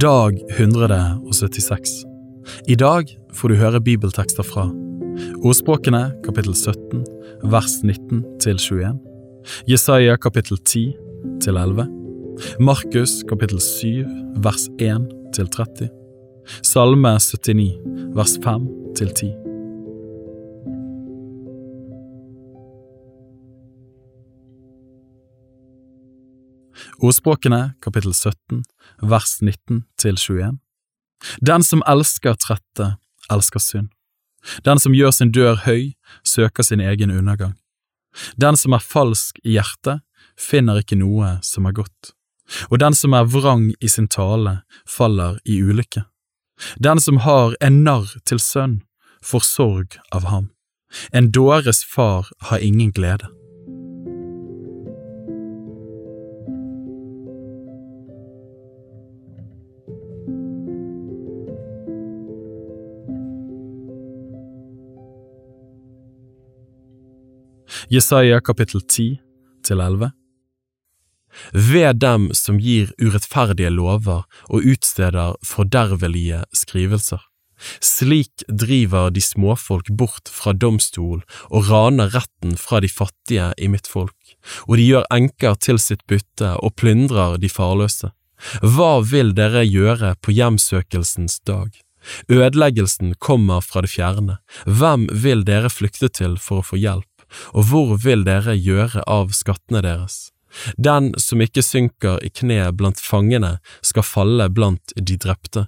Dag 176. I dag får du høre bibeltekster fra Ordspråkene kapittel 17 vers 19 til 21. Jesaja kapittel 10 til 11. Markus kapittel 7 vers 1 til 30. Salme 79 vers 5 til 10. Ordspråkene kapittel 17 vers 19 til 21. Den som elsker trette, elsker synd. Den som gjør sin dør høy, søker sin egen undergang. Den som er falsk i hjertet, finner ikke noe som er godt, og den som er vrang i sin tale, faller i ulykke. Den som har en narr til sønn, får sorg av ham. En dåres far har ingen glede. Jesaja kapittel 10 til 11. Ved dem som gir urettferdige lover og utsteder fordervelige skrivelser. Slik driver de småfolk bort fra domstol og raner retten fra de fattige i mitt folk, og de gjør enker til sitt bytte og plyndrer de farløse. Hva vil dere gjøre på hjemsøkelsens dag? Ødeleggelsen kommer fra det fjerne. Hvem vil dere flykte til for å få hjelp? Og hvor vil dere gjøre av skattene deres? Den som ikke synker i kne blant fangene, skal falle blant de drepte.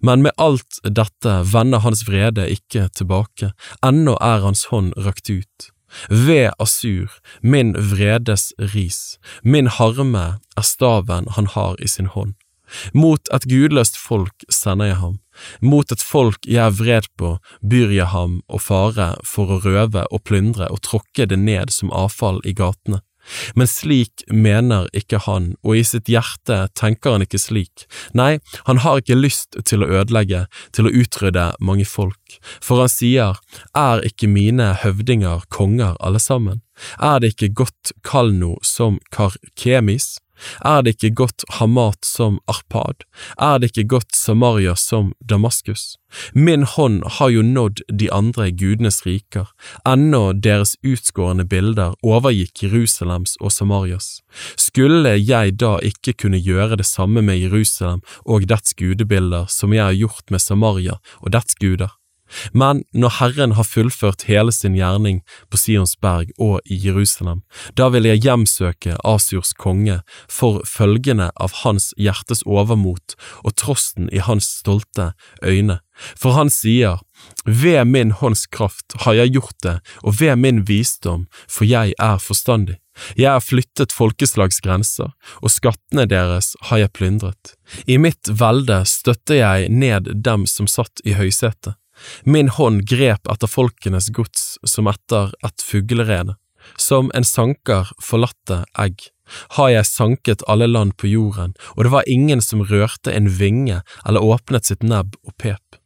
Men med alt dette vender hans vrede ikke tilbake, ennå er hans hånd rakt ut. Ved Asur, min vredes ris, min harme er staven han har i sin hånd. Mot et gudløst folk sender jeg ham, mot et folk jeg er vred på, byr jeg ham å fare for å røve og plyndre og tråkke det ned som avfall i gatene. Men slik mener ikke han, og i sitt hjerte tenker han ikke slik. Nei, han har ikke lyst til å ødelegge, til å utrydde mange folk, for han sier, er ikke mine høvdinger konger alle sammen? Er det ikke godt Kalno som Karkemis? Er det ikke godt Hamat som Arpad? Er det ikke godt Samaria som Damaskus? Min hånd har jo nådd de andre gudenes riker, ennå deres utskårne bilder overgikk Jerusalems og Samarias. Skulle jeg da ikke kunne gjøre det samme med Jerusalem og dets gudebilder som jeg har gjort med Samaria og dets guder? Men når Herren har fullført hele sin gjerning på Sions berg og i Jerusalem, da vil jeg hjemsøke Asiors konge for følgene av hans hjertes overmot og trosten i hans stolte øyne. For han sier, ved min hånds kraft har jeg gjort det, og ved min visdom, for jeg er forstandig. Jeg har flyttet folkeslags grenser, og skattene deres har jeg plyndret. I mitt velde støtter jeg ned dem som satt i høysetet. Min hånd grep etter folkenes gods som etter et fuglerede. Som en sanker forlatte egg har jeg sanket alle land på jorden, og det var ingen som rørte en vinge eller åpnet sitt nebb og pep.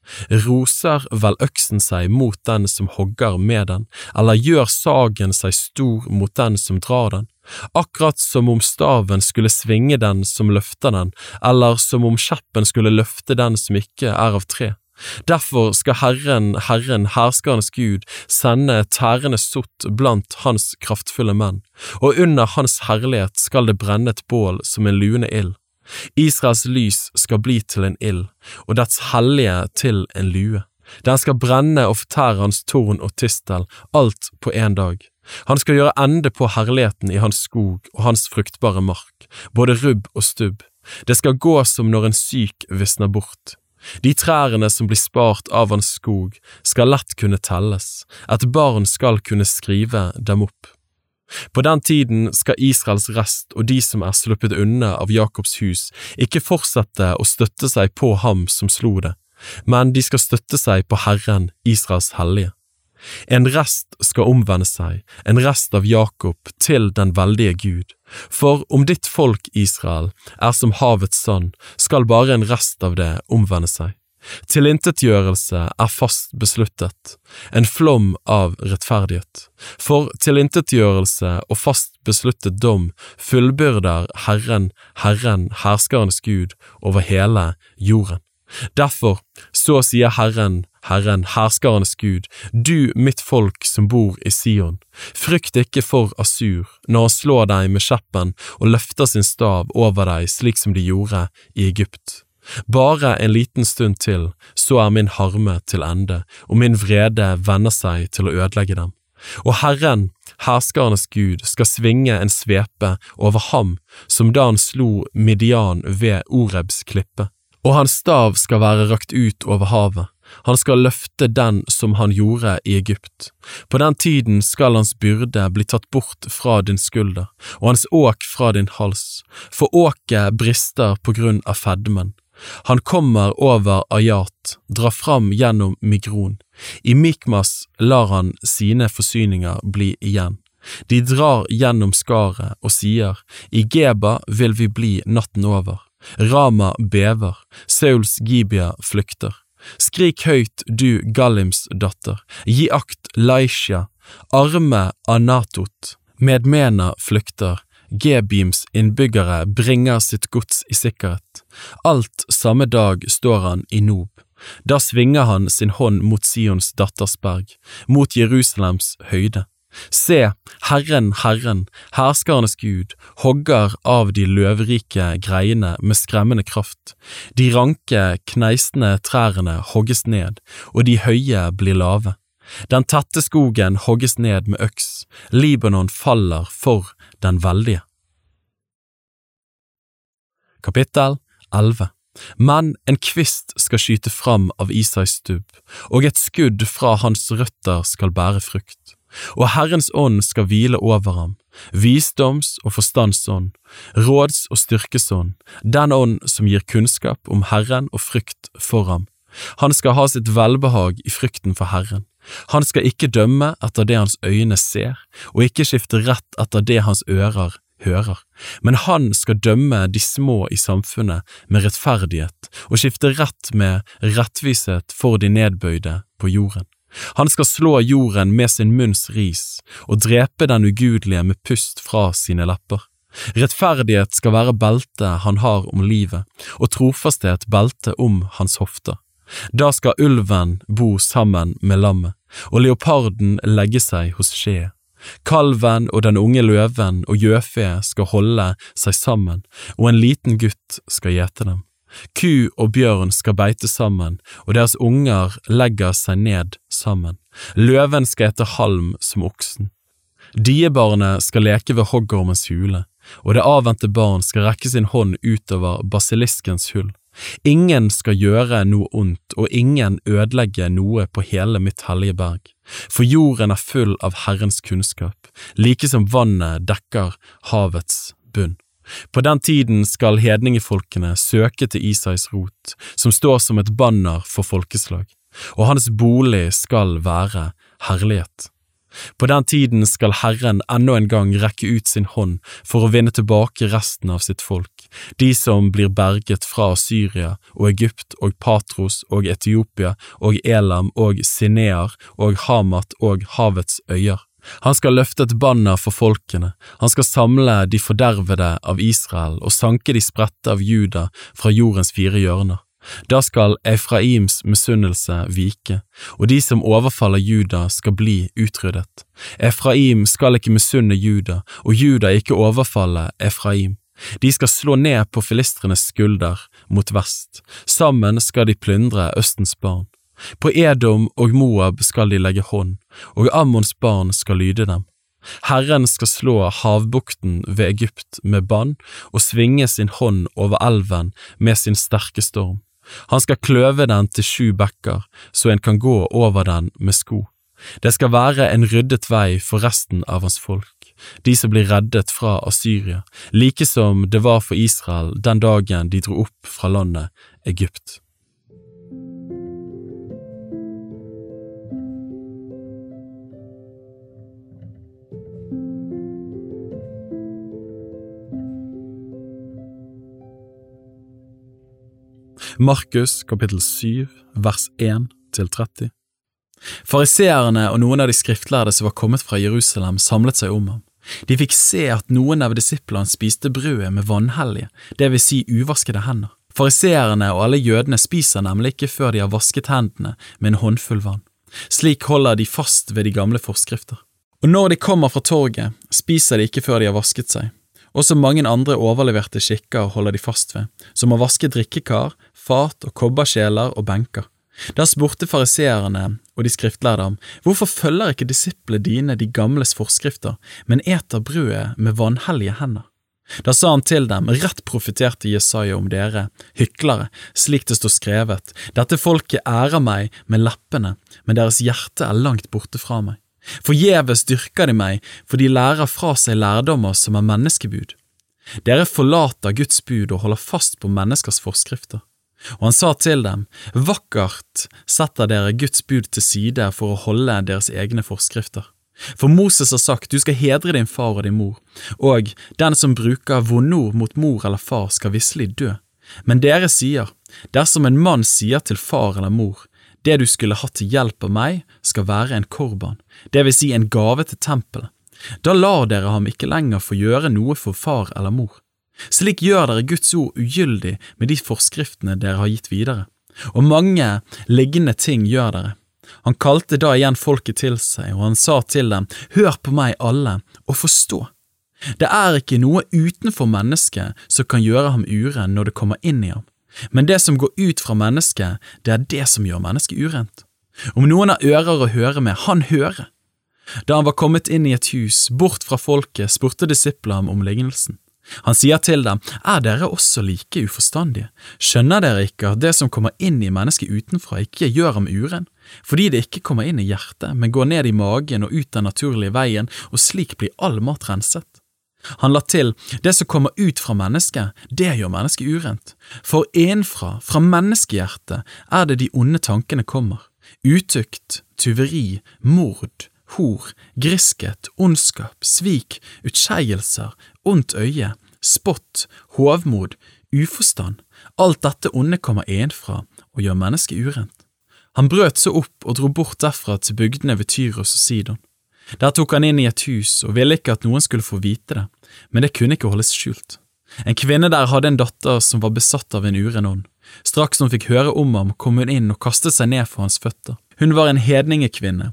Roser vel øksen seg mot den som hogger med den, eller gjør sagen seg stor mot den som drar den? Akkurat som om staven skulle svinge den som løfter den, eller som om kjeppen skulle løfte den som ikke er av tre. Derfor skal Herren, Herren, herskernes Gud, sende tærende sott blant hans kraftfulle menn, og under hans herlighet skal det brenne et bål som en luende ild. Israels lys skal bli til en ild, og dets hellige til en lue. Den skal brenne og fortære hans torn og tistel, alt på én dag. Han skal gjøre ende på herligheten i hans skog og hans fruktbare mark, både rubb og stubb. Det skal gå som når en syk visner bort. De trærne som blir spart av hans skog, skal lett kunne telles, et barn skal kunne skrive dem opp. På den tiden skal Israels rest og de som er sluppet unna av Jakobs hus, ikke fortsette å støtte seg på ham som slo det, men de skal støtte seg på Herren, Israels hellige. En rest skal omvende seg, en rest av Jakob, til den veldige Gud. For om ditt folk Israel er som havets sand, skal bare en rest av det omvende seg. Tilintetgjørelse er fast besluttet, en flom av rettferdighet. For tilintetgjørelse og fast besluttet dom fullbyrder Herren, Herren, herskerens Gud, over hele jorden. Derfor, så sier Herren, Herren, herskernes Gud, du mitt folk som bor i Sion, frykt ikke for Asur når han slår deg med kjeppen og løfter sin stav over deg slik som de gjorde i Egypt. Bare en liten stund til, så er min harme til ende, og min vrede vender seg til å ødelegge dem. Og Herren, herskernes Gud, skal svinge en svepe over ham som da han slo Midian ved Orebs klippe og hans stav skal være rakt ut over havet, han skal løfte den som han gjorde i Egypt. På den tiden skal hans byrde bli tatt bort fra din skulder, og hans åk fra din hals, for åket brister på grunn av fedmen. Han kommer over Ayat, drar fram gjennom Migron. I Mikmas lar han sine forsyninger bli igjen. De drar gjennom skaret og sier, i Geba vil vi bli natten over. Rama bever, Sauls Gibia flykter. Skrik høyt, du Gallims datter, gi akt Laisha, arme Anatot, Medmena flykter, Gebims innbyggere bringer sitt gods i sikkerhet. Alt samme dag står han i Nob. Da svinger han sin hånd mot Sions dattersberg, mot Jerusalems høyde. Se, Herren, Herren, herskernes Gud, hogger av de løvrike greiene med skremmende kraft. De ranke, kneisende trærne hogges ned, og de høye blir lave. Den tette skogen hogges ned med øks, Libanon faller for den veldige. Kapittel 11 men en kvist skal skyte fram av Isais stubb, og et skudd fra hans røtter skal bære frukt og Herrens ånd skal hvile over ham, visdoms- og forstandsånd, råds- og styrkesånd, den ånd som gir kunnskap om Herren og frykt for ham. Han skal ha sitt velbehag i frykten for Herren. Han skal ikke dømme etter det hans øyne ser, og ikke skifte rett etter det hans ører hører, men han skal dømme de små i samfunnet med rettferdighet og skifte rett med rettvishet for de nedbøyde på jorden. Han skal slå jorden med sin munns ris og drepe den ugudelige med pust fra sine lepper. Rettferdighet skal være beltet han har om livet, og trofasthet beltet om hans hofter. Da skal ulven bo sammen med lammet, og leoparden legge seg hos skje. Kalven og den unge løven og gjøfe skal holde seg sammen, og en liten gutt skal gjete dem. Ku og bjørn skal beite sammen, og deres unger legger seg ned sammen. Løven skal ete halm som oksen. Diebarnet skal leke ved hoggormens hule, og det avvente barn skal rekke sin hånd utover basiliskens hull. Ingen skal gjøre noe ondt, og ingen ødelegge noe på hele mitt hellige berg, for jorden er full av Herrens kunnskap, like som vannet dekker havets bunn. På den tiden skal hedningefolkene søke til Isais rot, som står som et banner for folkeslag, og hans bolig skal være herlighet. På den tiden skal Herren enda en gang rekke ut sin hånd for å vinne tilbake resten av sitt folk, de som blir berget fra Syria og Egypt og Patros og Etiopia og Elam og Sinear og Hamat og havets øyer. Han skal løfte et banner for folkene, han skal samle de fordervede av Israel og sanke de spredte av Juda fra jordens fire hjørner. Da skal Efraims misunnelse vike, og de som overfaller Juda skal bli utryddet. Efraim skal ikke misunne Juda, og Juda ikke overfalle Efraim. De skal slå ned på filistrenes skulder mot vest, sammen skal de plyndre Østens barn. På Edom og Moab skal de legge hånd, og Ammons barn skal lyde dem. Herren skal slå havbukten ved Egypt med bann og svinge sin hånd over elven med sin sterke storm. Han skal kløve den til sju bekker, så en kan gå over den med sko. Det skal være en ryddet vei for resten av hans folk, de som blir reddet fra Asyria, like som det var for Israel den dagen de dro opp fra landet Egypt. Markus kapittel 7 vers 1 til 30 Fariseerne og noen av de skriftlærde som var kommet fra Jerusalem, samlet seg om ham. De fikk se at noen av disiplene spiste brødet med vannhellige, det vil si uvaskede hender. Fariseerne og alle jødene spiser nemlig ikke før de har vasket hendene med en håndfull vann. Slik holder de fast ved de gamle forskrifter. Og når de kommer fra torget, spiser de ikke før de har vasket seg. Også mange andre overleverte skikker holder de fast ved, som å vaske drikkekar, fat og kobberkjeler og benker. Der spurte fariseerne og de skriftlærde ham, hvorfor følger ikke disiplene dine de gamles forskrifter, men eter brødet med vanhellige hender? Da sa han til dem, rett profeterte Jesaja om dere, hyklere, slik det står skrevet, dette folket ærer meg med leppene, men deres hjerte er langt borte fra meg. Forgjeves dyrker de meg, for de lærer fra seg lærdommer som er menneskebud. Dere forlater Guds bud og holder fast på menneskers forskrifter. Og han sa til dem, Vakkert setter dere Guds bud til side for å holde deres egne forskrifter. For Moses har sagt, du skal hedre din far og din mor, og den som bruker vondord mot mor eller far skal visselig dø. Men dere sier, dersom en mann sier til far eller mor, det du skulle hatt til hjelp av meg, skal være en korban, det vil si en gave til tempelet. Da lar dere ham ikke lenger få gjøre noe for far eller mor. Slik gjør dere Guds ord ugyldig med de forskriftene dere har gitt videre, og mange liggende ting gjør dere. Han kalte da igjen folket til seg, og han sa til dem, Hør på meg alle, og forstå. Det er ikke noe utenfor mennesket som kan gjøre ham uren når det kommer inn i ham, men det som går ut fra mennesket, det er det som gjør mennesket urent. Om noen har ører å høre med, han hører. Da han var kommet inn i et hus, bort fra folket, spurte disiplene om lignelsen. Han sier til dem, Er dere også like uforstandige? Skjønner dere ikke at det som kommer inn i mennesket utenfra, ikke gjør ham uren? Fordi det ikke kommer inn i hjertet, men går ned i magen og ut den naturlige veien, og slik blir all mat renset. Han la til, det som kommer ut fra mennesket, det gjør mennesket urent, for innenfra, fra menneskehjertet, er det de onde tankene kommer, utukt, tyveri, mord, hor, griskhet, ondskap, svik, utskeielser, ondt øye, spott, hovmod, uforstand, alt dette onde kommer innenfra og gjør mennesket urent. Han brøt så opp og dro bort derfra til bygdene ved Tyros og Sidon. Der tok han inn i et hus og ville ikke at noen skulle få vite det, men det kunne ikke holdes skjult. En kvinne der hadde en datter som var besatt av en uren ånd. Straks hun fikk høre om ham, kom hun inn og kastet seg ned for hans føtter. Hun var en hedningekvinne,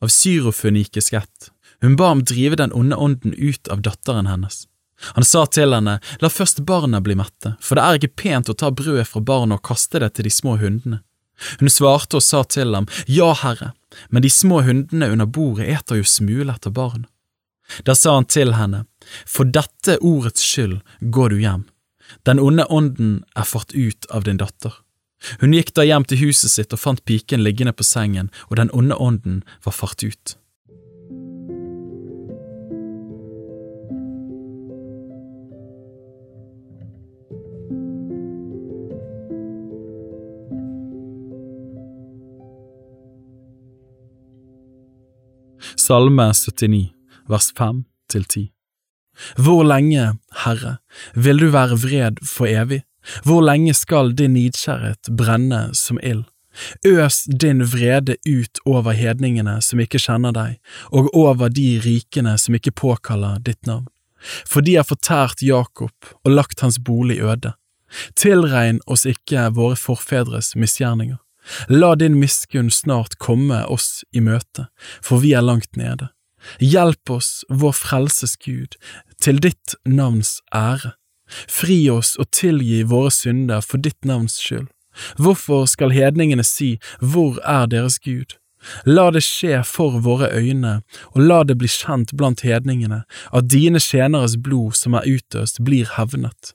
av syrofønikisk ett. Hun ba ham drive den onde ånden ut av datteren hennes. Han sa til henne, la først barna bli mette, for det er ikke pent å ta brødet fra barna og kaste det til de små hundene. Hun svarte og sa til ham, ja, herre, men de små hundene under bordet eter jo smule etter barn. Da sa han til henne, for dette ordets skyld går du hjem, den onde ånden er fart ut av din datter. Hun gikk da hjem til huset sitt og fant piken liggende på sengen, og den onde ånden var fart ut. Salme 79, vers 5 til 10 Hvor lenge, Herre, vil du være vred for evig? Hvor lenge skal din nidkjærhet brenne som ild? Øs din vrede ut over hedningene som ikke kjenner deg, og over de rikene som ikke påkaller ditt navn. For de har fortært Jakob og lagt hans bolig øde. Tilregn oss ikke våre forfedres misgjerninger. La din miskunn snart komme oss i møte, for vi er langt nede. Hjelp oss, vår frelses Gud, til ditt navns ære. Fri oss og tilgi våre synder for ditt navns skyld. Hvorfor skal hedningene si Hvor er deres Gud? La det skje for våre øyne, og la det bli kjent blant hedningene, at dine tjeneres blod som er utøst, blir hevnet.